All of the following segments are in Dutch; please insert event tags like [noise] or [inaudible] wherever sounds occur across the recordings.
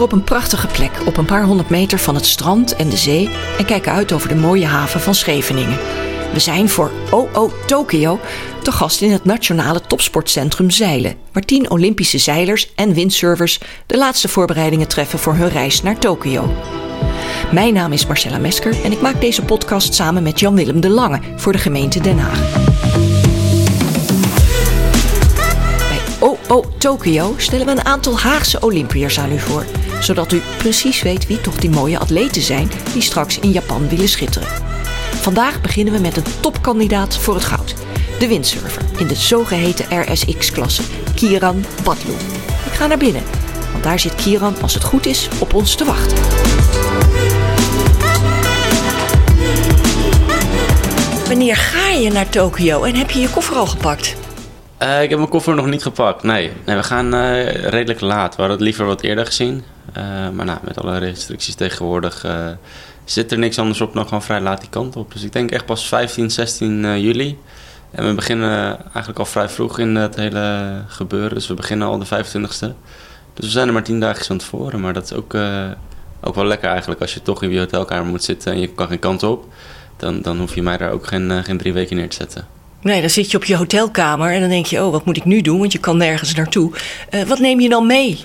op een prachtige plek, op een paar honderd meter van het strand en de zee en kijken uit over de mooie haven van Scheveningen. We zijn voor OO Tokyo te gast in het Nationale Topsportcentrum Zeilen, waar tien Olympische zeilers en windsurfers de laatste voorbereidingen treffen voor hun reis naar Tokio. Mijn naam is Marcella Mesker en ik maak deze podcast samen met Jan-Willem de Lange voor de gemeente Den Haag. Bij OO Tokyo stellen we een aantal Haagse Olympiërs aan u voor, zodat u precies weet wie toch die mooie atleten zijn die straks in Japan willen schitteren. Vandaag beginnen we met een topkandidaat voor het goud. De windsurfer in de zogeheten RSX-klasse, Kieran Badlu. Ik ga naar binnen, want daar zit Kieran, als het goed is, op ons te wachten. Wanneer ga je naar Tokio en heb je je koffer al gepakt? Uh, ik heb mijn koffer nog niet gepakt. Nee, nee we gaan uh, redelijk laat. We hadden het liever wat eerder gezien. Uh, maar nou, met alle restricties tegenwoordig zit er niks anders op dan gewoon vrij laat die kant op. Dus ik denk echt pas 15, 16 juli. En we beginnen eigenlijk al vrij vroeg in het hele gebeuren. Dus we beginnen al de 25e. Dus we zijn er maar tien dagen van tevoren. Maar dat is ook, ook wel lekker eigenlijk als je toch in je hotelkamer moet zitten en je kan geen kant op dan, dan hoef je mij daar ook geen, eh, geen drie weken neer te zetten. Nee, dan zit je op je hotelkamer en dan denk je, oh, wat moet ik nu doen? Want je kan nergens naartoe. Wat neem je dan mee?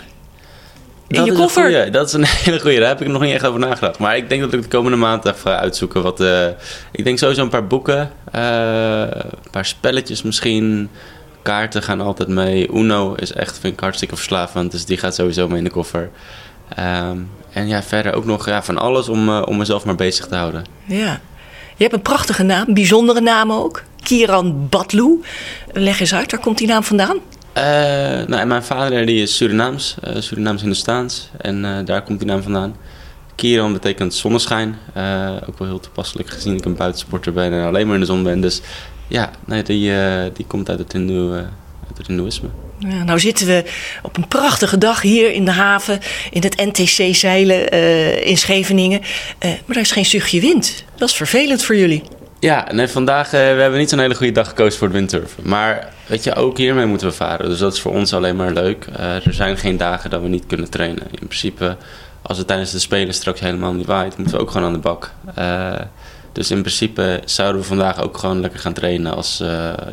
In dat je koffer? Goeie, dat is een [laughs] hele goede. Daar heb ik nog niet echt over nagedacht. Maar ik denk dat ik de komende maand even ga uitzoeken. Wat, uh, ik denk sowieso een paar boeken. Uh, een paar spelletjes misschien. Kaarten gaan altijd mee. Uno is echt, vind ik hartstikke verslavend. Dus die gaat sowieso mee in de koffer. Um, en ja, verder ook nog ja, van alles om, uh, om mezelf maar bezig te houden. Ja. Je hebt een prachtige naam, bijzondere naam ook. Kieran Batlu. Leg eens uit, waar komt die naam vandaan? Uh, nou, mijn vader die is Surinaams, uh, Surinaams-Hindoestaans. En uh, daar komt die naam vandaan. Kieran betekent zonneschijn. ook wel heel toepasselijk gezien ik een buitensporter ben en alleen maar in de zon ben. Dus ja, nee, die, die komt uit het, Hindoe, uit het Hindoeïsme. Ja, nou zitten we op een prachtige dag hier in de haven, in het NTC zeilen uh, in Scheveningen. Maar daar is geen zuchtje wind. Dat is vervelend voor jullie. Ja, nee, vandaag uh, we hebben niet zo'n hele goede dag gekozen voor het windsurfen. Maar weet je, ook hiermee moeten we varen. Dus dat is voor ons alleen maar leuk. er zijn geen dagen dat we niet kunnen trainen. In principe, als het tijdens de Spelen straks helemaal niet waait, moeten we ook gewoon aan de bak. dus in principe zouden we vandaag ook gewoon lekker gaan trainen als,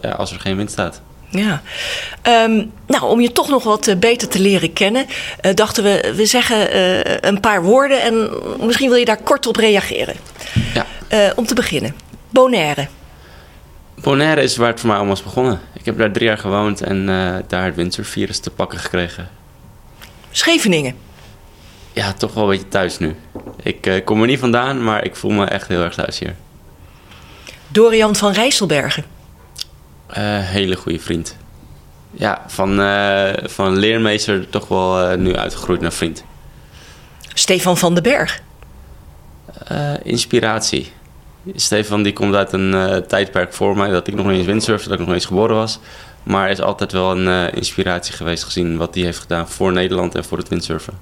ja, als er geen wind staat. Ja, um, nou om je toch nog wat beter te leren kennen, uh, dachten we, we zeggen uh, een paar woorden en misschien wil je daar kort op reageren. Ja. om te beginnen, Bonaire. Bonaire is waar het voor mij allemaal is begonnen. Ik heb daar drie jaar gewoond en daar het wintervirus te pakken gekregen. Scheveningen. Ja, toch wel een beetje thuis nu. Ik kom er niet vandaan, maar ik voel me echt heel erg thuis hier. Dorian van Rijsselbergen. Uh, hele goede vriend. Ja, van, van leermeester toch wel nu uitgegroeid naar vriend. Stefan van den Berg. inspiratie. Stefan die komt uit een tijdperk voor mij dat ik nog niet eens windsurfde, dat ik nog niet eens geboren was. Maar is altijd wel een inspiratie geweest gezien wat hij heeft gedaan voor Nederland en voor het windsurfen.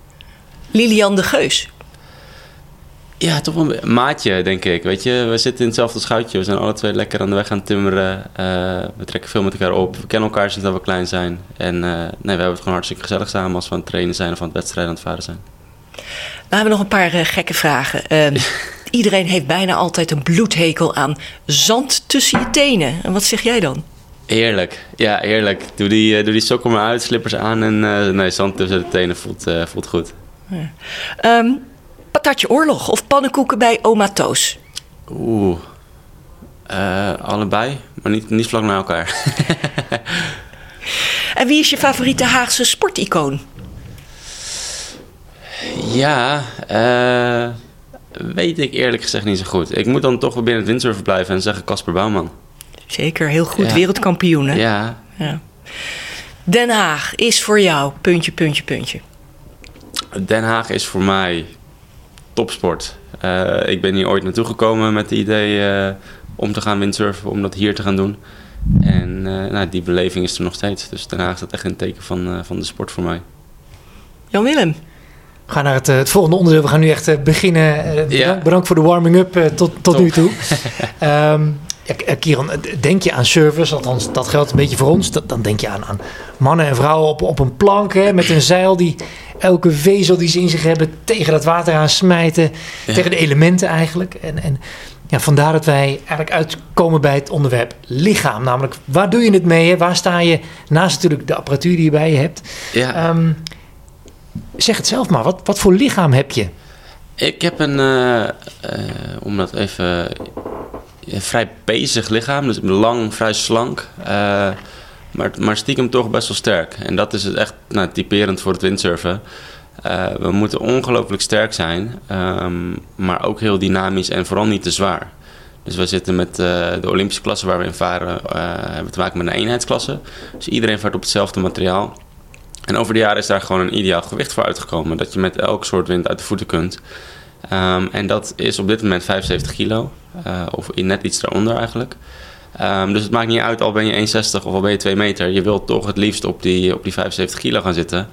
Lilian de Geus. Ja, toch wel een maatje, denk ik. Weet je, we zitten in hetzelfde schuitje. We zijn alle twee lekker aan de weg aan het timmeren. Uh, we trekken veel met elkaar op. We kennen elkaar sinds dat we klein zijn. En nee, we hebben het gewoon hartstikke gezellig samen als we aan het trainen zijn of aan het wedstrijden aan het varen zijn. We hebben nog een paar gekke vragen. [laughs] Ehm, iedereen heeft bijna altijd een bloedhekel aan zand tussen je tenen. En wat zeg jij dan? Heerlijk, ja, heerlijk. Doe die, doe die sokken maar uit, slippers aan en nee, zand tussen de tenen voelt, voelt goed. Ja. Um, patatje oorlog of pannenkoeken bij oma Toos? Oeh, uh, allebei, maar niet, niet vlak naar elkaar. [laughs] en wie is je favoriete Haagse sporticoon? Ja, uh, weet ik eerlijk gezegd niet zo goed. Ik moet dan toch wel binnen het windsurfen blijven en zeggen Casper Bouwman. Zeker, heel goed. Ja. Wereldkampioen, hè? Ja. ja. Den Haag is voor jou, puntje, puntje, puntje. Den Haag is voor mij topsport. Uh, ik ben hier ooit naartoe gekomen met het idee uh, om te gaan windsurfen, om dat hier te gaan doen. En uh, nou, die beleving is er nog steeds. Dus daarna is dat echt een teken van, van de sport voor mij. Jan-Willem. We gaan naar het, het, volgende onderdeel. We gaan nu echt beginnen. Bedankt, ja. bedankt, voor de warming-up tot, tot nu toe. um, [laughs] ja, Kieran, denk je aan service, althans dat geldt een beetje voor ons. Dat, dan denk je aan, aan mannen en vrouwen op, op een plank hè, met een zeil die elke vezel die ze in zich hebben tegen dat water aan smijten. Tegen de elementen eigenlijk. En, en ja, vandaar dat wij eigenlijk uitkomen bij het onderwerp lichaam. Namelijk, waar doe je het mee? Hè? Waar sta je naast natuurlijk de apparatuur die je bij je hebt? Ja. Ehm, zeg het zelf maar, wat, wat voor lichaam heb je? Ik heb een, uh, om dat even, vrij bezig lichaam. Dus lang, vrij slank. Uh, maar, maar stiekem toch best wel sterk. En dat is het echt nou, typerend voor het windsurfen. we moeten ongelooflijk sterk zijn, um, maar ook heel dynamisch en vooral niet te zwaar. Dus we zitten met de Olympische klasse waar we in varen, hebben te maken met een eenheidsklasse. Dus iedereen vaart op hetzelfde materiaal. En over de jaren is daar gewoon een ideaal gewicht voor uitgekomen. Dat je met elk soort wind uit de voeten kunt. Um, en dat is op dit moment 75 kilo. Uh, of net iets daaronder eigenlijk. Um, dus het maakt niet uit, al ben je 1,60 of al ben je 2 meter. Je wilt toch het liefst op die, op die 75 kilo gaan zitten.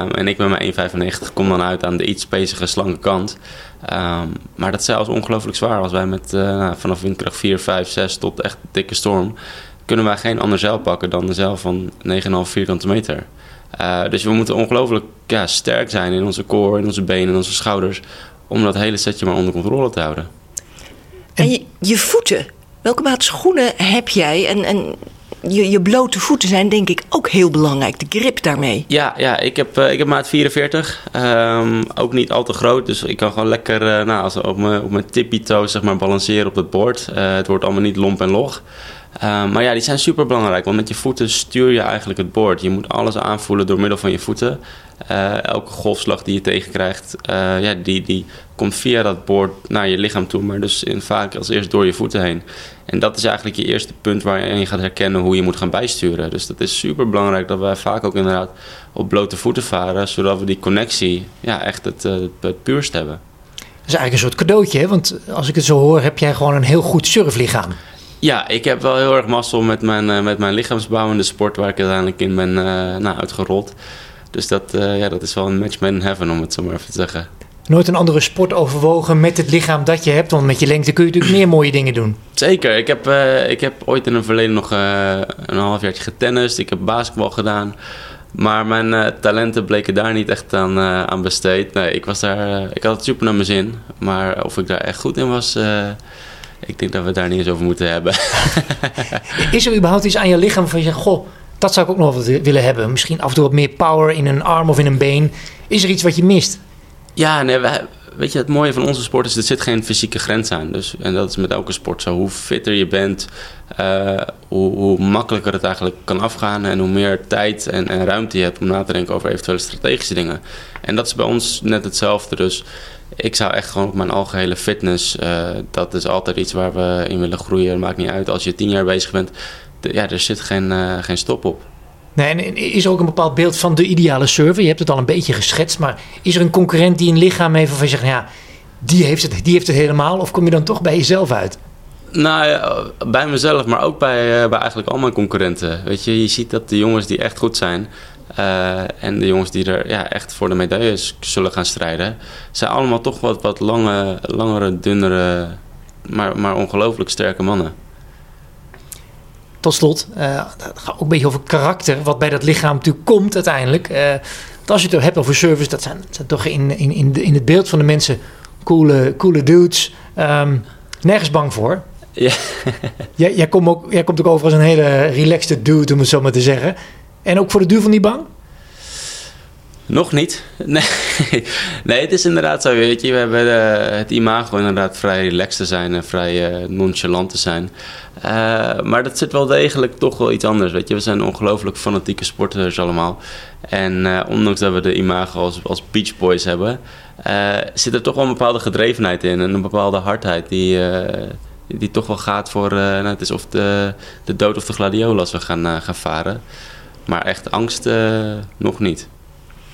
Um, en ik met mijn 1,95 kom dan uit aan de iets spacige, slanke kant. maar dat is zelfs ongelooflijk zwaar. Als wij met uh, vanaf windkracht 4, 5, 6 tot echt dikke storm... kunnen wij geen ander zeil pakken dan de zeil van 9,5 vierkante meter. Uh, dus we moeten ongelooflijk ja, sterk zijn in onze core, in onze benen, in onze schouders. Om dat hele setje maar onder controle te houden. En je, je voeten. Welke maat schoenen heb jij? En, en je, je blote voeten zijn denk ik ook heel belangrijk. De grip daarmee. Ja, ja ik, heb, uh, ik heb maat 44. Um, ehm, ook niet al te groot. Dus ik kan gewoon lekker uh, nou, als op mijn, op mijn tippy toe zeg maar, balanceren op het bord. Uh, het wordt allemaal niet lomp en log. Ehm, maar ja, die zijn super belangrijk, want met je voeten stuur je eigenlijk het boord. Je moet alles aanvoelen door middel van je voeten. Uh, elke golfslag die je tegenkrijgt, uh, ja, die, die komt via dat boord naar je lichaam toe, maar dus in, vaak als eerst door je voeten heen. En dat is eigenlijk je eerste punt waar je gaat herkennen hoe je moet gaan bijsturen. Dus dat is super belangrijk dat wij vaak ook inderdaad op blote voeten varen, zodat we die connectie ja, echt het, het, het puurst hebben. Dat is eigenlijk een soort cadeautje, hè? want als ik het zo hoor, heb jij gewoon een heel goed surflichaam. Ja, ik heb wel heel erg mazzel met mijn, uh, met mijn lichaamsbouw en de sport waar ik uiteindelijk in ben uh, nou, uitgerold. Dus dat, uh, ja, dat is wel een match made in heaven, om het zo maar even te zeggen. Nooit een andere sport overwogen met het lichaam dat je hebt? Want met je lengte kun je natuurlijk meer mooie dingen doen. Zeker. Ik heb, ik heb ooit in het verleden nog een half jaar getennist. Ik heb basketbal gedaan. Maar mijn talenten bleken daar niet echt aan, aan besteed. Nee, ik, was daar, ik had het super naar mijn zin. Maar of ik daar echt goed in was ik denk dat we het daar niet eens over moeten hebben. [laughs] is er überhaupt iets aan je lichaam van je zegt, goh, dat zou ik ook nog willen hebben. Misschien af en toe wat meer power in een arm of in een been. Is er iets wat je mist? Ja, nee, weet je, het mooie van onze sport is, er zit geen fysieke grens aan. Dus, en dat is met elke sport zo. Hoe fitter je bent, uh, hoe, hoe, makkelijker het eigenlijk kan afgaan... en hoe meer tijd en, en ruimte je hebt om na te denken over eventuele strategische dingen. En dat is bij ons net hetzelfde. Dus ik zou echt gewoon op mijn algehele fitness, uh, dat is altijd iets waar we in willen groeien. Het maakt niet uit als je tien jaar bezig bent. ja, er zit geen, uh, geen stop op. Nee, en is er ook een bepaald beeld van de ideale server? Je hebt het al een beetje geschetst, maar is er een concurrent die een lichaam heeft waarvan je zegt, ja, die heeft, het, die heeft het helemaal? Of kom je dan toch bij jezelf uit? Nou, ja, bij mezelf, maar ook bij, uh, bij eigenlijk al mijn concurrenten. Weet je, je ziet dat de jongens die echt goed zijn, uh, en de jongens die er ja, echt voor de medailles zullen gaan strijden, zijn allemaal toch wat, wat lange, langere, dunnere, maar, maar ongelooflijk sterke mannen. Tot slot, uh, gaat ook een beetje over karakter, wat bij dat lichaam natuurlijk komt uiteindelijk. Uh, als je het hebt over service, dat zijn, zijn toch in, in, in, de, in het beeld van de mensen coole, coole dudes. Um, nergens bang voor. Ja. [laughs] jij, jij, komt ook, jij komt ook over als een hele relaxed dude, om het zo maar te zeggen. En ook voor de duivel niet bang? Nog niet. [laughs] Nee. nee, het is inderdaad zo. Weet je, we hebben uh, het imago inderdaad vrij relaxed te zijn en vrij uh, nonchalant te zijn. Uh, maar dat zit wel degelijk toch wel iets anders. Weet je, we zijn ongelooflijk fanatieke sporters allemaal. En ondanks dat we de imago als, als Beach Boys hebben, zit er toch wel een bepaalde gedrevenheid in en een bepaalde hardheid die die toch wel gaat voor, nou, het is of de, de dood of de gladiolen als we gaan, gaan varen. Maar echt angst uh, nog niet.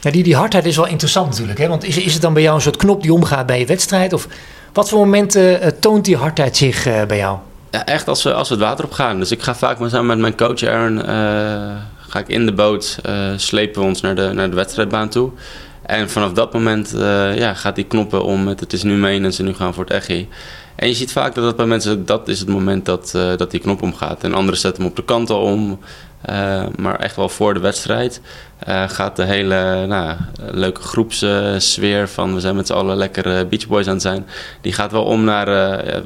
Ja, die, die hardheid is wel interessant natuurlijk. Hè? Want is, is het dan bij jou een soort knop die omgaat bij je wedstrijd? Of wat voor momenten toont die hardheid zich bij jou? Ja, echt als we, als we het water op gaan. Dus ik ga vaak samen met mijn coach Aaron... ga ik in de boot, slepen we ons naar de, naar de wedstrijdbaan toe. En vanaf dat moment ja, gaat die knoppen om met het is nu mee en ze nu gaan voor het echi. En je ziet vaak dat dat bij mensen, dat is het moment dat, uh, dat die knop omgaat. En anderen zetten hem op de kant al om. Maar echt wel voor de wedstrijd gaat de hele nou, leuke groepssfeer van we zijn met z'n allen lekker Beach Boys aan het zijn. Die gaat wel om naar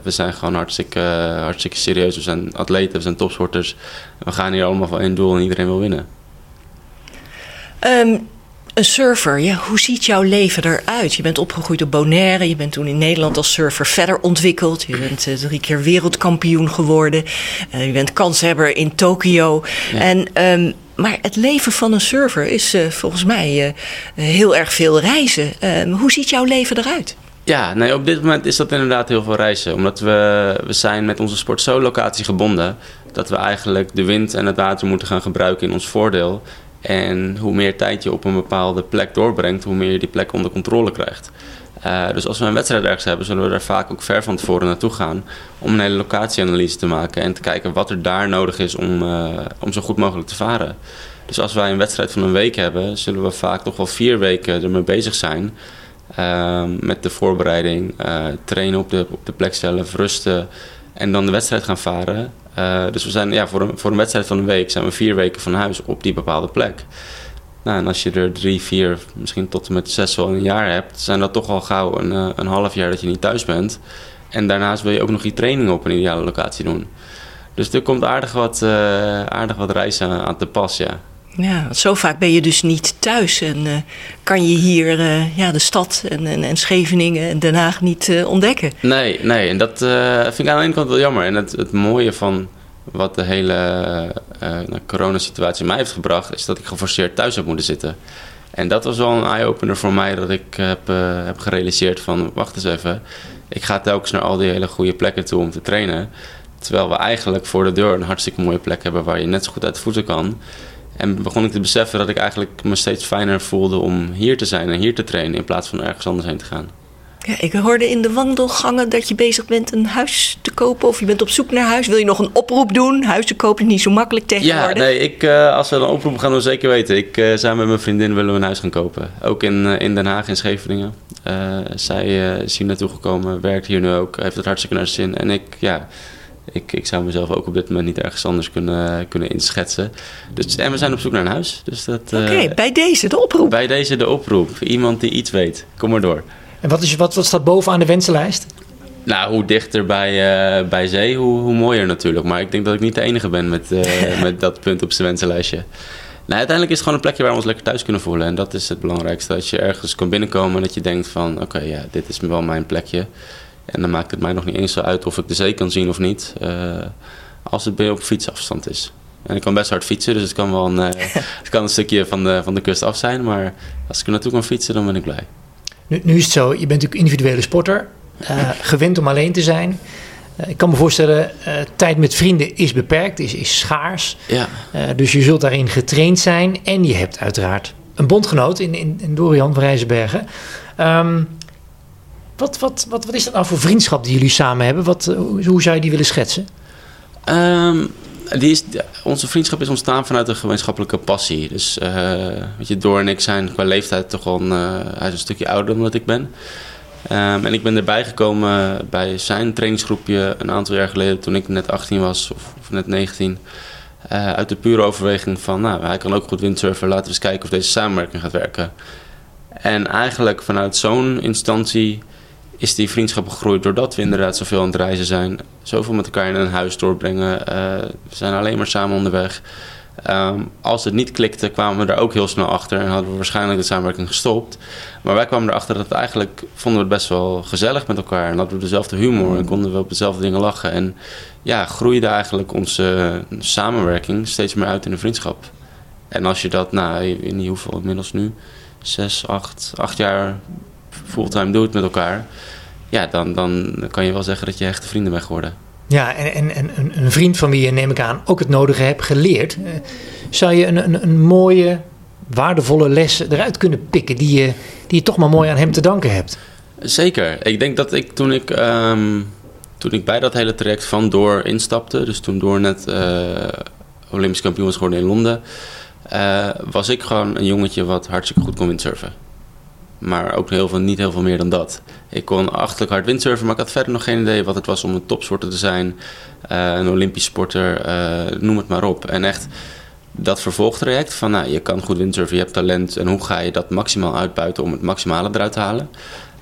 we zijn gewoon hartstikke, hartstikke serieus. We zijn atleten, we zijn topsporters. We gaan hier allemaal van één doel en iedereen wil winnen. Um, een surfer, ja, hoe ziet jouw leven eruit? Je bent opgegroeid op Bonaire, je bent toen in Nederland als surfer verder ontwikkeld. Je bent uh, drie keer wereldkampioen geworden. Uh, je bent kanshebber in Tokio. En, um, maar het leven van een surfer is uh, volgens mij heel erg veel reizen. Um, hoe ziet jouw leven eruit? Ja, nee, op dit moment is dat inderdaad heel veel reizen. Omdat we, we zijn met onze sport zo locatie gebonden... dat we eigenlijk de wind en het water moeten gaan gebruiken in ons voordeel... En hoe meer tijd je op een bepaalde plek doorbrengt, hoe meer je die plek onder controle krijgt. Uh, dus als we een wedstrijd ergens hebben, zullen we daar vaak ook ver van tevoren naartoe gaan. Om een hele locatieanalyse te maken en te kijken wat er daar nodig is om, uh, om zo goed mogelijk te varen. Dus als wij een wedstrijd van een week hebben, zullen we vaak toch wel vier weken ermee bezig zijn. Uh, met de voorbereiding, trainen op de, op de plek zelf, rusten en dan de wedstrijd gaan varen. Uh, dus we zijn ja, voor, een, voor een wedstrijd van een week zijn we vier weken van huis op die bepaalde plek. Nou, en als je er drie, vier, misschien tot en met zes wel een jaar hebt, zijn dat toch al gauw een, uh, een half jaar dat je niet thuis bent. En daarnaast wil je ook nog die training op een ideale locatie doen. Dus er komt aardig wat, uh, aardig wat reizen aan te pas, ja. Ja, want zo vaak ben je dus niet thuis en uh, kan je hier uh, ja, de stad en, en, en, Scheveningen en Den Haag niet uh, ontdekken. Nee, nee, en dat vind ik aan de ene kant wel jammer. En het, het mooie van wat de hele nou, coronasituatie mij heeft gebracht, is dat ik geforceerd thuis heb moeten zitten. En dat was wel een eye-opener voor mij, dat ik heb, heb gerealiseerd van, wacht eens even, ik ga telkens naar al die hele goede plekken toe om te trainen. Terwijl we eigenlijk voor de deur een hartstikke mooie plek hebben waar je net zo goed uit voeten kan. En begon ik te beseffen dat ik eigenlijk me steeds fijner voelde om hier te zijn en hier te trainen in plaats van ergens anders heen te gaan. Ja, ik hoorde in de wandelgangen dat je bezig bent een huis te kopen of je bent op zoek naar huis. Wil je nog een oproep doen? Huis te kopen is niet zo makkelijk tegenwoordig. Ja, nee, ik, uh, als we een oproep gaan doen, zeker weten. Ik uh, samen met mijn vriendin willen we een huis gaan kopen. Ook in, uh, in Den Haag, in Scheveningen. zij is hier naartoe gekomen, werkt hier nu ook, heeft het hartstikke naar zin. En ik, ja, ik, ik zou mezelf ook op dit moment niet ergens anders kunnen, kunnen inschetsen. Dus, en we zijn op zoek naar een huis. Dus Oké, okay, bij deze de oproep. Bij deze de oproep. Iemand die iets weet. Kom maar door. En wat, is, wat, wat staat bovenaan de wensenlijst? Nou, hoe dichter bij, uh, bij zee, hoe, hoe mooier natuurlijk. Maar ik denk dat ik niet de enige ben met, uh, [laughs] met dat punt op zijn wensenlijstje. Nou, uiteindelijk is het gewoon een plekje waar we ons lekker thuis kunnen voelen. En dat is het belangrijkste. Dat je ergens kan binnenkomen en dat je denkt van... oké, ja, dit is wel mijn plekje. En dan maakt het mij nog niet eens zo uit of ik de zee kan zien of niet. Uh, als het op fietsafstand is. En ik kan best hard fietsen, dus het kan wel een, uh, [laughs] het kan een stukje van de, van de kust af zijn. Maar als ik er naartoe kan fietsen, dan ben ik blij. Nu, nu is het zo, je bent natuurlijk individuele sporter. Uh, gewend om alleen te zijn. ik kan me voorstellen, tijd met vrienden is beperkt, is, is schaars. Ja. dus je zult daarin getraind zijn. En je hebt uiteraard een bondgenoot in, in, in Dorian van Rijzenbergen. Um, wat, wat, wat, wat is dat nou voor vriendschap die jullie samen hebben? Wat, eh, hoe zou je die willen schetsen? Um, die is, onze vriendschap is ontstaan vanuit een gemeenschappelijke passie. Dus uh, weet je, Door en ik zijn qua leeftijd toch wel een, uh, hij is een stukje ouder dan dat ik ben. Um, en ik ben erbij gekomen bij zijn trainingsgroepje een aantal jaar geleden toen ik net 18 was of, net 19. Uh, uit de pure overweging van, nou, hij kan ook goed windsurfen, laten we eens kijken of deze samenwerking gaat werken. En eigenlijk vanuit zo'n instantie is die vriendschap gegroeid doordat we inderdaad zoveel aan het reizen zijn. Zoveel met elkaar in een huis doorbrengen. Uh, we zijn alleen maar samen onderweg. Um, als het niet klikte, kwamen we daar ook heel snel achter en hadden we waarschijnlijk de samenwerking gestopt. Maar wij kwamen erachter dat eigenlijk vonden we het best wel gezellig met elkaar. En hadden we dezelfde humor en konden we op dezelfde dingen lachen. En ja, groeide eigenlijk onze samenwerking steeds meer uit in een vriendschap. En als je dat, nou, niet hoeveel inmiddels nu, zes, acht, acht jaar fulltime doet met elkaar, ja, dan, dan kan je wel zeggen dat je echte vrienden bent geworden. Ja, en, en, en een vriend van wie je, neem ik aan, ook het nodige hebt geleerd. Eh, zou je een, een, een mooie, waardevolle les eruit kunnen pikken die je, die je toch maar mooi aan hem te danken hebt? Zeker. Ik denk dat ik toen ik, um, toen ik bij dat hele traject van Door instapte, dus toen Door net uh, Olympisch kampioen was geworden in Londen, uh, was ik gewoon een jongetje wat hartstikke goed kon windsurfen. Maar ook heel veel, niet heel veel meer dan dat. Ik kon achterlijk hard windsurfen, maar ik had verder nog geen idee wat het was om een topsporter te zijn. Uh, een Olympisch sporter, uh, noem het maar op. En echt dat vervolgtraject van nou, je kan goed windsurfen, je hebt talent en hoe ga je dat maximaal uitbuiten om het maximale eruit te halen.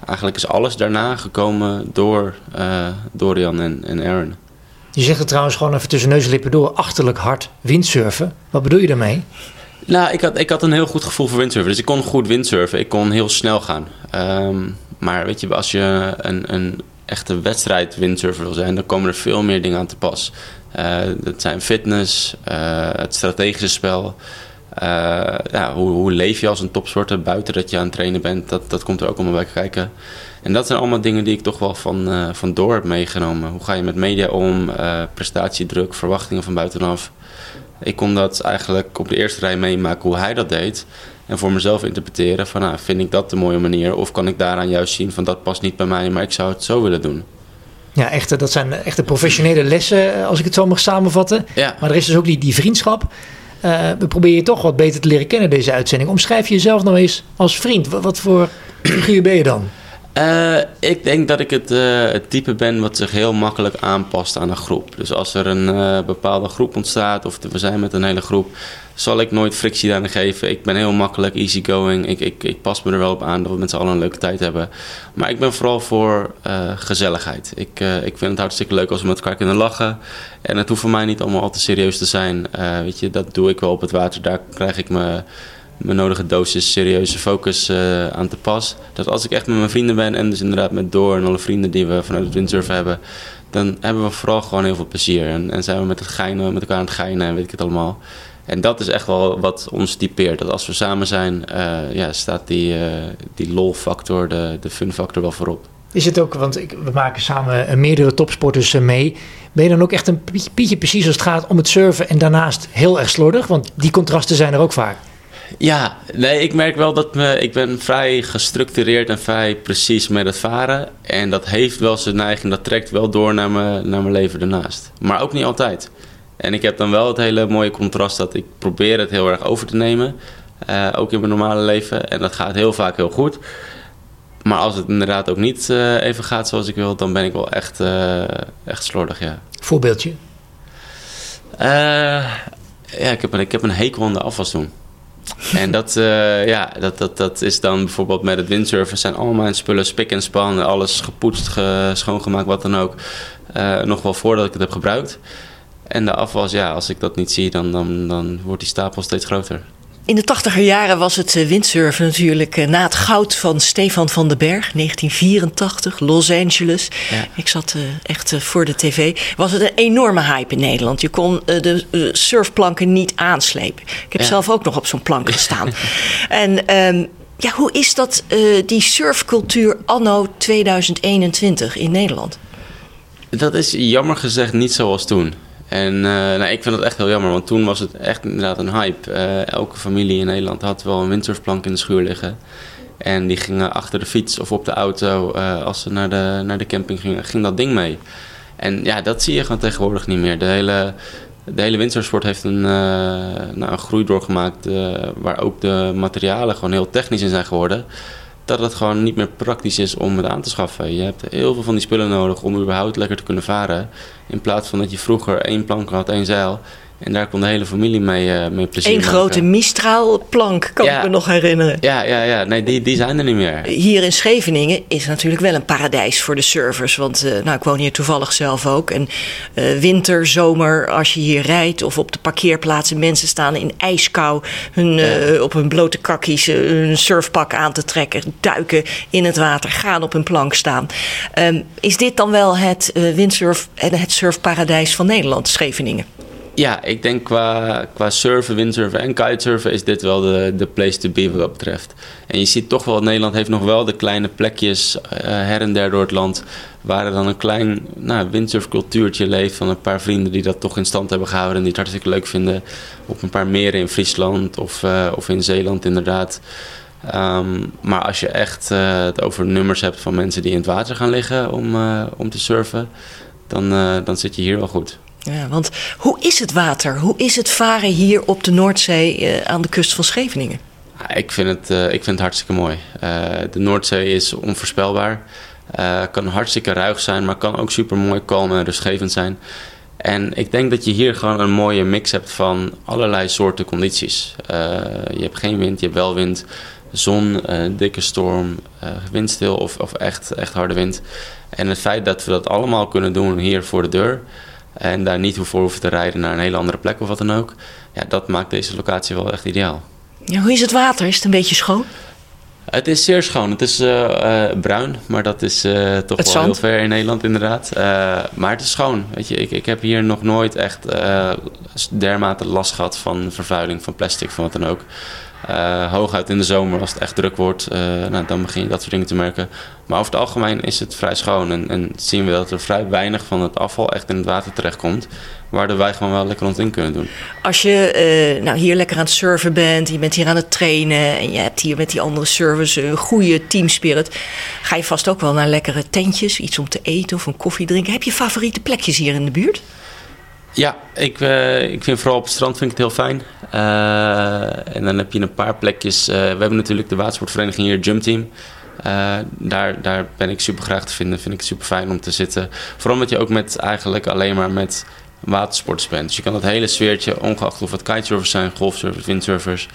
Eigenlijk is alles daarna gekomen door uh, Dorian en, en Aaron. Je zegt het trouwens gewoon even tussen neus en lippen door, achterlijk hard windsurfen. Wat bedoel je daarmee? Nou, ik had, ik had een heel goed gevoel voor windsurfen. Dus ik kon goed windsurfen. Ik kon heel snel gaan. Um, maar weet je, als je een, een echte wedstrijd windsurfer wil zijn, dan komen er veel meer dingen aan te pas. Dat zijn fitness, uh, het strategische spel. Uh, ja, hoe, hoe, leef je als een topsporter buiten dat je aan het trainen bent? Dat, dat komt er ook allemaal bij kijken. En dat zijn allemaal dingen die ik toch wel van, van door heb meegenomen. Hoe ga je met media om? prestatiedruk, verwachtingen van buitenaf. Ik kon dat eigenlijk op de eerste rij meemaken hoe hij dat deed. En voor mezelf interpreteren van nou, vind ik dat de mooie manier? Of kan ik daaraan juist zien van dat past niet bij mij, maar ik zou het zo willen doen. Ja, echte, dat zijn echte professionele lessen, eh, als ik het zo mag samenvatten. Ja. Maar er is dus ook die, die vriendschap. Uh, we proberen je toch wat beter te leren kennen deze uitzending. Omschrijf je jezelf nou eens als vriend. Wat, wat voor figuur ben je dan? Uh, ik denk dat ik het, uh, het, type ben wat zich heel makkelijk aanpast aan een groep. Dus als er een uh, bepaalde groep ontstaat of we zijn met een hele groep, zal ik nooit frictie daarin geven. Ik ben heel makkelijk, easygoing. Ik, ik, ik pas me er wel op aan dat we met z'n allen een leuke tijd hebben. Maar ik ben vooral voor gezelligheid. Ik, ik vind het hartstikke leuk als we met elkaar kunnen lachen. En het hoeft voor mij niet allemaal al te serieus te zijn. weet je, dat doe ik wel op het water. Daar krijg ik me mijn nodige dosis serieuze focus uh, aan te pas. Dat als ik echt met mijn vrienden ben en dus inderdaad met Door en alle vrienden die we vanuit het windsurfen hebben, dan hebben we vooral gewoon heel veel plezier. En, en zijn we met, het geinen, met elkaar aan het geinen en weet ik het allemaal. En dat is echt wel wat ons typeert. Dat als we samen zijn, uh, ja, staat die, uh, die lol-factor, de, de fun-factor wel voorop. Is het ook, want ik, we maken samen meerdere topsporters mee. Ben je dan ook echt een pietje precies als het gaat om het surfen en daarnaast heel erg slordig? Want die contrasten zijn er ook vaak. Ja, nee, ik merk wel dat me, ik ben vrij gestructureerd en vrij precies met het varen. En dat heeft wel zijn neiging, dat trekt wel door naar mijn, naar mijn leven ernaast. Maar ook niet altijd. En ik heb dan wel het hele mooie contrast dat ik probeer het heel erg over te nemen. Uh, ook in mijn normale leven. En dat gaat heel vaak heel goed. Maar als het inderdaad ook niet uh, even gaat zoals ik wil, dan ben ik wel echt, uh, echt slordig, ja. Voorbeeldje? ja, ik heb, een, ik heb een hekel aan de afwas doen. En dat, uh, ja, dat, dat, dat is dan bijvoorbeeld met het windsurfen zijn al mijn spullen spik en span, alles gepoetst, ge, schoongemaakt, wat dan ook. Uh, nog wel voordat ik het heb gebruikt. En de afwas, ja, als ik dat niet zie, dan, dan, dan wordt die stapel steeds groter. In de tachtiger jaren was het eh, windsurfen natuurlijk eh, na het goud van Stefan van den Berg, 1984, Los Angeles. Ja. Ik zat uh, echt voor de tv. Was het een enorme hype in Nederland. Je kon de surfplanken niet aanslepen. Ik heb ja. zelf ook nog op zo'n plank gestaan. [laughs] en um, ja, hoe is dat, die surfcultuur anno 2021 in Nederland? Dat is jammer gezegd niet zoals toen. En uh, nou, ik vind dat echt heel jammer, want toen was het echt inderdaad een hype. Uh, elke familie in Nederland had wel een windsurfplank in de schuur liggen. En die gingen achter de fiets of op de auto, uh, als ze naar de, naar de camping gingen, ging dat ding mee. En ja, dat zie je gewoon tegenwoordig niet meer. De hele, de hele windsurfsport heeft een, nou, een groei doorgemaakt waar ook de materialen gewoon heel technisch in zijn geworden dat het gewoon niet meer praktisch is om het aan te schaffen. Je hebt heel veel van die spullen nodig om überhaupt lekker te kunnen varen. In plaats van dat je vroeger één plank had, één zeil. En daar kon de hele familie mee, uh, mee plezier Eén grote Mistral-plank, kan ja, ik me nog herinneren. Ja, ja, ja. Nee, die, die zijn er niet meer. Hier in Scheveningen is natuurlijk wel een paradijs voor de surfers. Want uh, nou, ik woon hier toevallig zelf ook. En uh, winter, zomer, als je hier rijdt of op de parkeerplaatsen... mensen staan in ijskou hun, ja. op hun blote kakkies hun surfpak aan te trekken... duiken in het water, gaan op hun plank staan. Um, is dit dan wel het windsurf en het surfparadijs van Nederland, Scheveningen? Ja, ik denk qua, qua surfen, windsurfen en kitesurfen is dit wel de, de place to be wat dat betreft. En je ziet toch wel, Nederland heeft nog wel de kleine plekjes uh, her en der door het land... waar er dan een klein nou, windsurfcultuurtje leeft van een paar vrienden... die dat toch in stand hebben gehouden en die het hartstikke leuk vinden... op een paar meren in Friesland of, uh, of in Zeeland inderdaad... Um, maar als je echt uh, het over nummers hebt van mensen die in het water gaan liggen om, om te surfen... dan, dan zit je hier wel goed. Ja, want hoe is het water? Hoe is het varen hier op de Noordzee uh, aan de kust van Scheveningen? ik, vind het, uh, ik vind het hartstikke mooi. Uh, de Noordzee is onvoorspelbaar. kan hartstikke ruig zijn, maar kan ook super mooi, kalm en rustgevend zijn. En ik denk dat je hier gewoon een mooie mix hebt van allerlei soorten condities. Je hebt geen wind, je hebt wel wind, zon, dikke storm, windstil of, of echt, echt harde wind. En het feit dat we dat allemaal kunnen doen hier voor de deur en daar niet voor hoeven te rijden naar een hele andere plek of wat dan ook, ja, dat maakt deze locatie wel echt ideaal. Ja, hoe is het water? Is het een beetje schoon? Het is zeer schoon. Het is uh, uh, bruin, maar dat is uh, toch het wel zand. heel ver in Nederland inderdaad. maar het is schoon. Weet je, ik, ik heb hier nog nooit echt dermate last gehad van vervuiling, van plastic, van wat dan ook. Hooguit in de zomer, als het echt druk wordt, nou, dan begin je dat soort dingen te merken. Maar over het algemeen is het vrij schoon. En, en zien we dat er vrij weinig van het afval echt in het water terechtkomt. Waardoor wij gewoon wel lekker ons ding kunnen doen. Als je uh, nou, hier lekker aan het surfen bent, je bent hier aan het trainen en je hebt hier met die andere surfers een goede teamspirit, ga je vast ook wel naar lekkere tentjes, iets om te eten of een koffie drinken. Heb je favoriete plekjes hier in de buurt? Ja, ik, uh, ik vind vooral op het strand vind ik het heel fijn. Uh, en dan heb je een paar plekjes. we hebben natuurlijk de watersportvereniging hier, Jump Team. Daar, daar ben ik super graag te vinden. Vind ik super fijn om te zitten. Vooral omdat je ook met eigenlijk alleen maar met watersporters bent. Dus je kan dat hele sfeertje, ongeacht of het kitesurfers zijn, golfsurfers, windsurfers.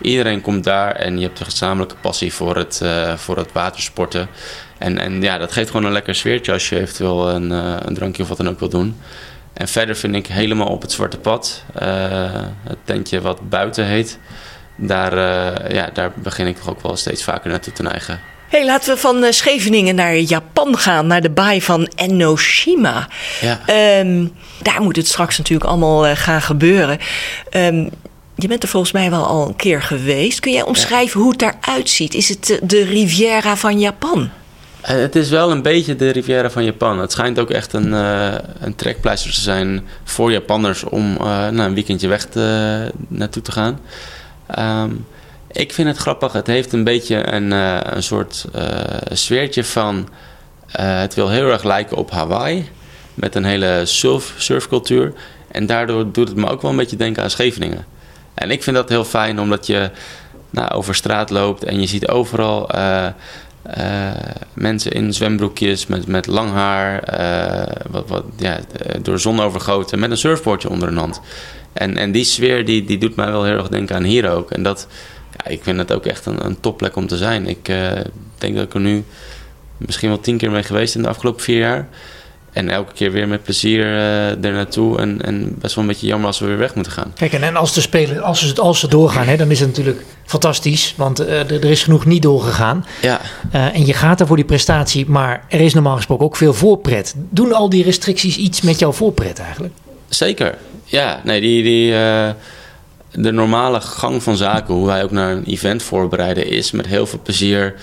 Iedereen komt daar en je hebt een gezamenlijke passie voor het, voor het watersporten. En, en ja, dat geeft gewoon een lekker sfeertje als je eventueel een, een drankje of wat dan ook wil doen. En verder vind ik helemaal op het zwarte pad, uh, het tentje wat buiten heet. Daar, ja, daar begin ik toch ook wel steeds vaker naartoe te neigen. Hey, laten we van uh, Scheveningen naar Japan gaan, naar de baai van Enoshima. Ja. Um, daar moet het straks natuurlijk allemaal uh, gaan gebeuren. Um, je bent er volgens mij wel al een keer geweest. Kun jij omschrijven ja. hoe het daaruit ziet? Is het de Riviera van Japan? Uh, het is wel een beetje de Riviera van Japan. Het schijnt ook echt een, een trekpleister te zijn voor Japanners om nou, een weekendje weg naartoe te gaan. Um, ik vind het grappig. Het heeft een beetje een, uh, een soort uh, sfeertje van... Uh, het wil heel erg lijken op Hawaii. Met een hele surf, surfcultuur. En daardoor doet het me ook wel een beetje denken aan Scheveningen. En ik vind dat heel fijn omdat je nou, over straat loopt... en je ziet overal mensen in zwembroekjes met, met lang haar... wat, wat, ja, door zon overgoten met een surfboardje onder hun hand. En, en die sfeer die, die doet mij wel heel erg denken aan hier ook. En dat ja, ik vind het ook echt een, een topplek om te zijn. Ik uh, denk dat ik er nu misschien wel tien keer mee geweest in de afgelopen vier jaar. En elke keer weer met plezier uh, er naartoe. En, en best wel een beetje jammer als we weer weg moeten gaan. Kijk, en, en als de spelen, als ze, als ze doorgaan, hè, dan is het natuurlijk fantastisch. Want uh, er is genoeg niet doorgegaan. Ja. Uh, en je gaat er voor die prestatie, maar er is normaal gesproken ook veel voorpret. Doen al die restricties iets met jouw voorpret eigenlijk? Zeker. Ja, nee, die. die de normale gang van zaken, hoe wij ook naar een event voorbereiden, is met heel veel plezier.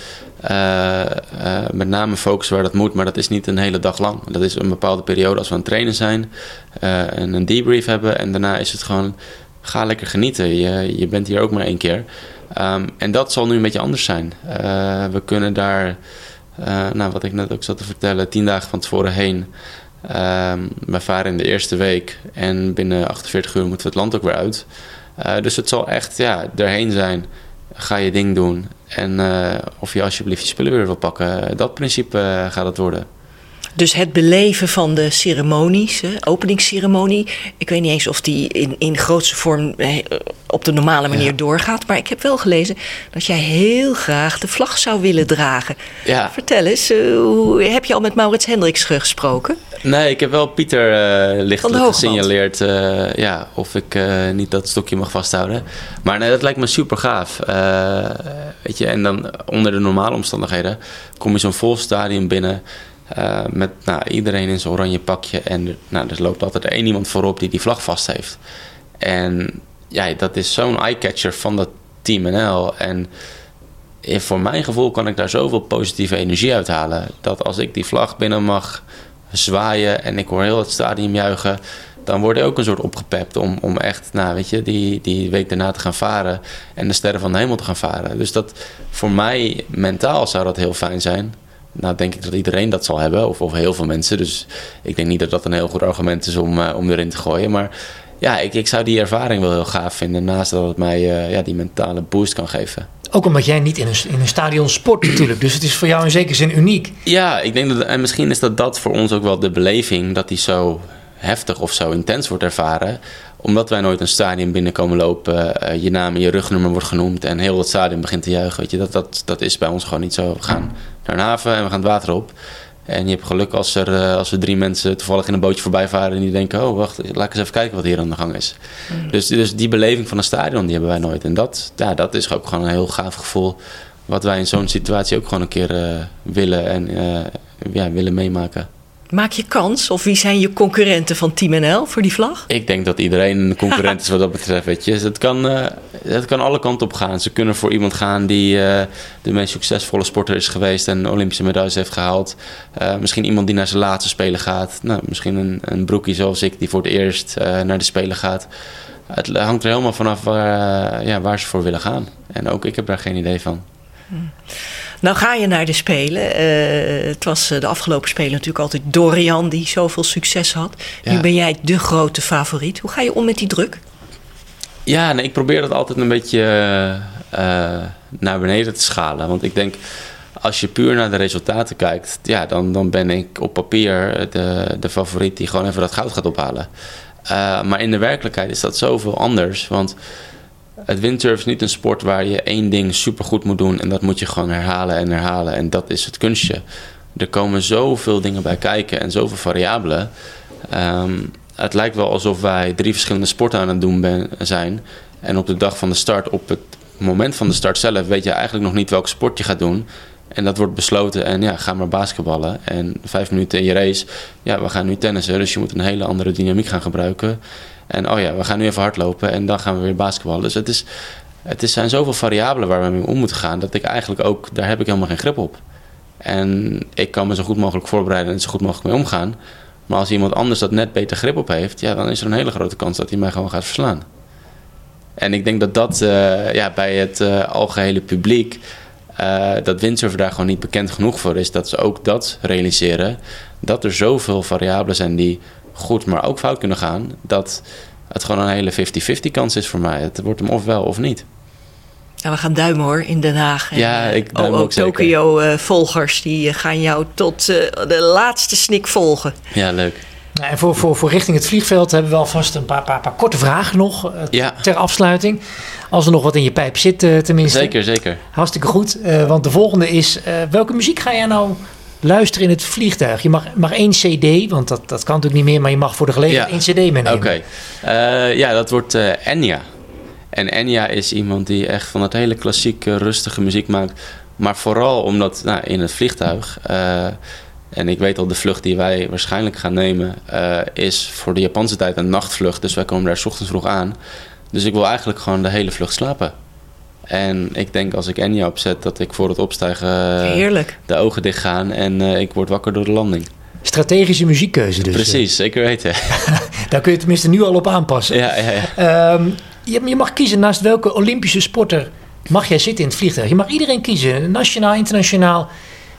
Uh, uh, met name focussen waar dat moet, maar dat is niet een hele dag lang. Dat is een bepaalde periode als we aan het trainen zijn uh, en een debrief hebben. En daarna is het gewoon, ga lekker genieten. Je, je bent hier ook maar één keer. Um, en dat zal nu een beetje anders zijn. we kunnen daar, nou, wat ik net ook zat te vertellen, tien dagen van tevoren heen. Um, we varen in de eerste week en binnen 48 uur moeten we het land ook weer uit. Dus het zal echt ja, erheen zijn. Ga je ding doen. En uh, of je alsjeblieft je spullen weer wil pakken. Dat principe uh, gaat het worden. Dus het beleven van de ceremonies, hè, openingsceremonie. Ik weet niet eens of die in, in grootste vorm eh, op de normale manier ja. doorgaat. Maar ik heb wel gelezen dat jij heel graag de vlag zou willen dragen. Ja. Vertel eens, uh, hoe, heb je al met Maurits Hendricks gesproken? Nee, ik heb wel Pieter uh, lichtelijk gesignaleerd uh, ja, of ik uh, niet dat stokje mag vasthouden. Maar nee, dat lijkt me super gaaf. weet je, en dan onder de normale omstandigheden kom je zo'n vol stadion binnen. Uh, met nou, iedereen in zijn oranje pakje. En nou, er loopt altijd één iemand voorop die die vlag vast heeft. En ja, dat is zo'n eye-catcher van dat Team NL. En voor mijn gevoel kan ik daar zoveel positieve energie uithalen. Dat als ik die vlag binnen mag zwaaien en ik hoor heel het stadion juichen... dan word ik ook een soort opgepept om, om echt, nou weet je, die, die week daarna te gaan varen... en de sterren van de hemel te gaan varen. Dus dat voor mij mentaal zou dat heel fijn zijn... Nou, denk ik dat iedereen dat zal hebben, of, of heel veel mensen. Dus ik denk niet dat dat een heel goed argument is om, uh, om erin te gooien. Maar ja, ik, ik zou die ervaring wel heel gaaf vinden. Naast dat het mij uh, ja, die mentale boost kan geven. Ook omdat jij niet in een, in een stadion sport natuurlijk. Dus het is voor jou in zekere zin uniek. Ja, ik denk dat, en misschien is dat dat voor ons ook wel de beleving. Dat die zo heftig of zo intens wordt ervaren. Omdat wij nooit een stadion binnenkomen lopen, uh, je naam en je rugnummer wordt genoemd en heel het stadion begint te juichen. Weet je, dat, dat, dat is bij ons gewoon niet zo. We gaan naar een haven en we gaan het water op. En je hebt geluk als er, uh, als er drie mensen toevallig in een bootje voorbij varen en die denken: Oh, wacht, laat ik eens even kijken wat hier aan de gang is. Mm. Dus, dus die beleving van een stadion die hebben wij nooit. En dat, ja, dat is ook gewoon een heel gaaf gevoel. Wat wij in zo'n situatie ook gewoon een keer uh, willen en ja, willen meemaken. Maak je kans? Of wie zijn je concurrenten van Team NL voor die vlag? Ik denk dat iedereen een concurrent is [laughs] wat dat betreft. Weet je. Het, kan, uh, het kan alle kanten op gaan. Ze kunnen voor iemand gaan die uh, de meest succesvolle sporter is geweest en Olympische medailles heeft gehaald. Uh, misschien iemand die naar zijn laatste spelen gaat. Nou, misschien een, een broekie zoals ik die voor het eerst naar de spelen gaat. Het hangt er helemaal vanaf waar, ja, waar ze voor willen gaan. En ook ik heb daar geen idee van. Hmm. Nou ga je naar de Spelen. Uh, het was eh, de afgelopen Spelen natuurlijk altijd Dorian die zoveel succes had. Ja. Nu ben jij de grote favoriet. Hoe ga je om met die druk? Ja, nee, ik probeer dat altijd een beetje uh, naar beneden te schalen. Want ik denk, als je puur naar de resultaten kijkt... Ja, dan, dan ben ik op papier de, de favoriet die gewoon even dat goud gaat ophalen. maar in de werkelijkheid is dat zoveel anders. Want het windsurf is niet een sport waar je één ding supergoed moet doen en dat moet je gewoon herhalen en herhalen. En dat is het kunstje. Er komen zoveel dingen bij kijken en zoveel variabelen. Um, het lijkt wel alsof wij drie verschillende sporten aan het doen zijn. En op de dag van de start, op het moment van de start zelf, weet je eigenlijk nog niet welke sport je gaat doen. En dat wordt besloten en ja, ga maar basketballen. En vijf minuten in je race, ja, we gaan nu tennissen. Dus je moet een hele andere dynamiek gaan gebruiken. En oh ja, we gaan nu even hardlopen en dan gaan we weer basketballen. Dus het, is, het is, zijn zoveel variabelen waar we mee om moeten gaan, dat ik eigenlijk ook, daar heb ik helemaal geen grip op. En ik kan me zo goed mogelijk voorbereiden en zo goed mogelijk mee omgaan. Maar als iemand anders dat net beter grip op heeft, ja, dan is er een hele grote kans dat hij mij gewoon gaat verslaan. En ik denk dat dat uh, ja, bij het uh, algehele publiek, uh, dat windsurfer daar gewoon niet bekend genoeg voor is. Dat ze ook dat realiseren. Dat er zoveel variabelen zijn die goed, maar ook fout kunnen gaan. Dat het gewoon een hele 50-50 kans is voor mij. Het wordt hem of wel of niet. Ja, we gaan duimen hoor in Den Haag. Ja, ik duim oh, ook Tokio-volgers die gaan jou tot uh, de laatste snik volgen. Ja, leuk. En voor, voor, voor richting het vliegveld hebben we alvast een paar, paar, paar korte vragen nog uh, ja. ter afsluiting. Als er nog wat in je pijp zit, uh, tenminste. Zeker, zeker. Hartstikke goed. want de volgende is: welke muziek ga jij nou luisteren in het vliegtuig. Je mag, mag één CD, want dat, dat kan natuurlijk niet meer, maar je mag voor de gelegenheid één CD meenemen. Oké, okay. uh, ja, dat wordt uh, Enya. En Enya is iemand die echt van het hele klassieke, rustige muziek maakt. Maar vooral omdat nou, in het vliegtuig, uh, en ik weet al de vlucht die wij waarschijnlijk gaan nemen, is voor de Japanse tijd een nachtvlucht. Dus wij komen daar s ochtends vroeg aan. Dus ik wil eigenlijk gewoon de hele vlucht slapen. En ik denk als ik Enya opzet dat ik voor het opstijgen Heerlijk. de ogen dicht gaan en uh, ik word wakker door de landing. Strategische muziekkeuze dus. Precies, zeker weten. [laughs] [laughs] Daar kun je tenminste nu al op aanpassen. Ja, ja, ja. Um, je, je, mag kiezen naast welke Olympische sporter mag jij zitten in het vliegtuig. Je mag iedereen kiezen, nationaal, internationaal.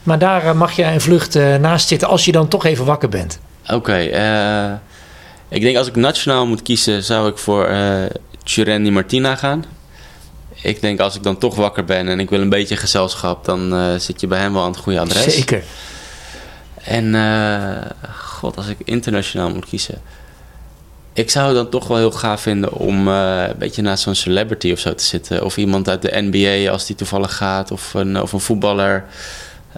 Maar daar uh, mag je een vlucht uh, naast zitten als je dan toch even wakker bent. Oké, okay, ik denk als ik nationaal moet kiezen zou ik voor uh, Martina gaan ik denk als ik dan toch wakker ben en ik wil een beetje gezelschap, dan uh, zit je bij hem wel aan het goede adres. Zeker. En uh, god, als ik internationaal moet kiezen. Ik zou het dan toch wel heel gaaf vinden om uh, een beetje naast zo'n celebrity of zo te zitten. Of iemand uit de NBA als die toevallig gaat. Of een, of een voetballer.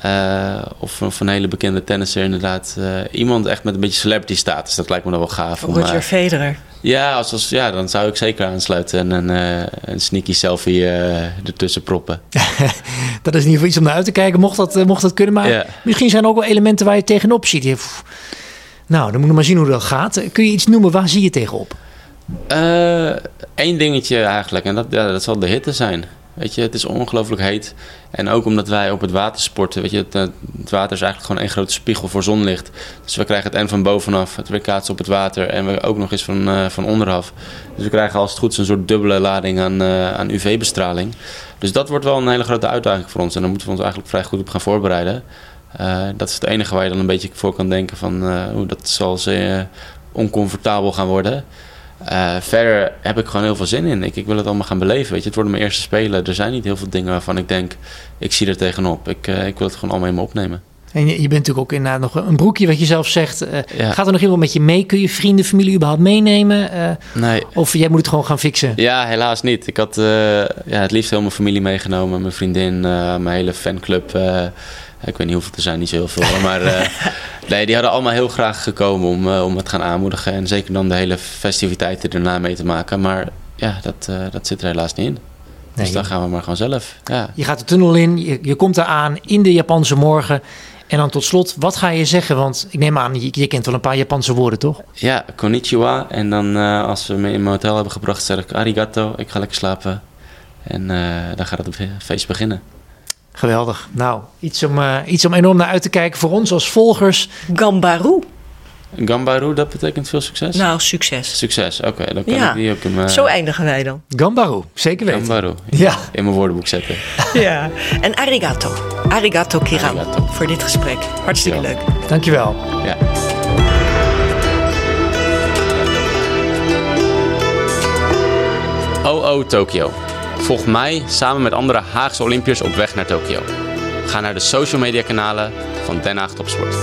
Uh, of, of, een hele bekende tennisser inderdaad. Uh, iemand echt met een beetje celebrity status. Dat lijkt me dan wel gaaf. Roger uh, Federer. Ja, als, als, ja, dan zou ik zeker aansluiten. En een, een sneaky selfie ertussen proppen. [laughs] dat is in ieder geval iets om naar uit te kijken. Mocht dat, mocht dat kunnen. Maar misschien zijn er ook wel elementen waar je tegenop ziet. Pff, nou, dan moet je maar zien hoe dat gaat. Kun je iets noemen? Waar zie je tegenop? Eén dingetje eigenlijk. En dat, ja, dat zal de hitte zijn. Weet je, het is ongelooflijk heet. En ook omdat wij op het water sporten. Weet je, het, het, water is eigenlijk gewoon één grote spiegel voor zonlicht. Dus we krijgen het en van bovenaf, het weerkaatsen op het water. En we ook nog eens van, uh, van onderaf. Dus we krijgen als het goed is een soort dubbele lading aan, uh, aan UV-bestraling. Dus dat wordt wel een hele grote uitdaging voor ons. En daar moeten we ons eigenlijk vrij goed op gaan voorbereiden. Dat is het enige waar je dan een beetje voor kan denken van... hoe dat zal ze oncomfortabel gaan worden... Uh, verder heb ik gewoon heel veel zin in. Ik, ik wil het allemaal gaan beleven. Weet je. Het worden mijn eerste spelen. Er zijn niet heel veel dingen waarvan ik denk, ik zie er tegenop. Ik, uh, ik wil het gewoon allemaal in me opnemen. En je, je bent natuurlijk ook inderdaad nog een broekje, wat je zelf zegt. Eh, Ja. Gaat er nog iemand met je mee? Kun je vrienden, familie überhaupt meenemen? Eh, Nee. of jij moet het gewoon gaan fixen? Ja, helaas niet. Ik had eh, ja, het liefst heel mijn familie meegenomen. Mijn vriendin, eh, mijn hele fanclub. Ik weet niet hoeveel er zijn, niet zo heel veel. maar eh, [laughs] nee, die hadden allemaal heel graag gekomen om, eh, om het gaan aanmoedigen. En zeker dan de hele festiviteiten erna mee te maken. Maar ja, dat, eh, dat zit er helaas niet in. Nee, dus dan gaan we maar gewoon zelf. Ja. Je gaat de tunnel in, je, je komt daar aan in de Japanse morgen. En dan tot slot, wat ga je zeggen? Want ik neem aan, je, je kent wel een paar Japanse woorden, toch? Ja, konnichiwa. En dan als we me in mijn hotel hebben gebracht, zeg ik arigato. Ik ga lekker slapen. En dan gaat het feest beginnen. Geweldig. Nou, iets om, eh, iets om enorm naar uit te kijken voor ons als volgers. Gambaru. Gambaru, dat betekent veel succes? Nou, succes. Succes, oké. dan kan Ja. ik die ook in mijn, Zo eindigen wij dan. Gambaru, zeker weten. Gambaru Ja, in mijn woordenboek zetten. [laughs] Ja. En arigato. Arigato Kiran. Arigato. Voor dit gesprek. Hartstikke Ja. leuk. dankjewel. Ja. OO Tokyo. Volg mij samen met andere Haagse Olympiërs op weg naar Tokio. Ga naar de social media kanalen van Den Haag Topsport.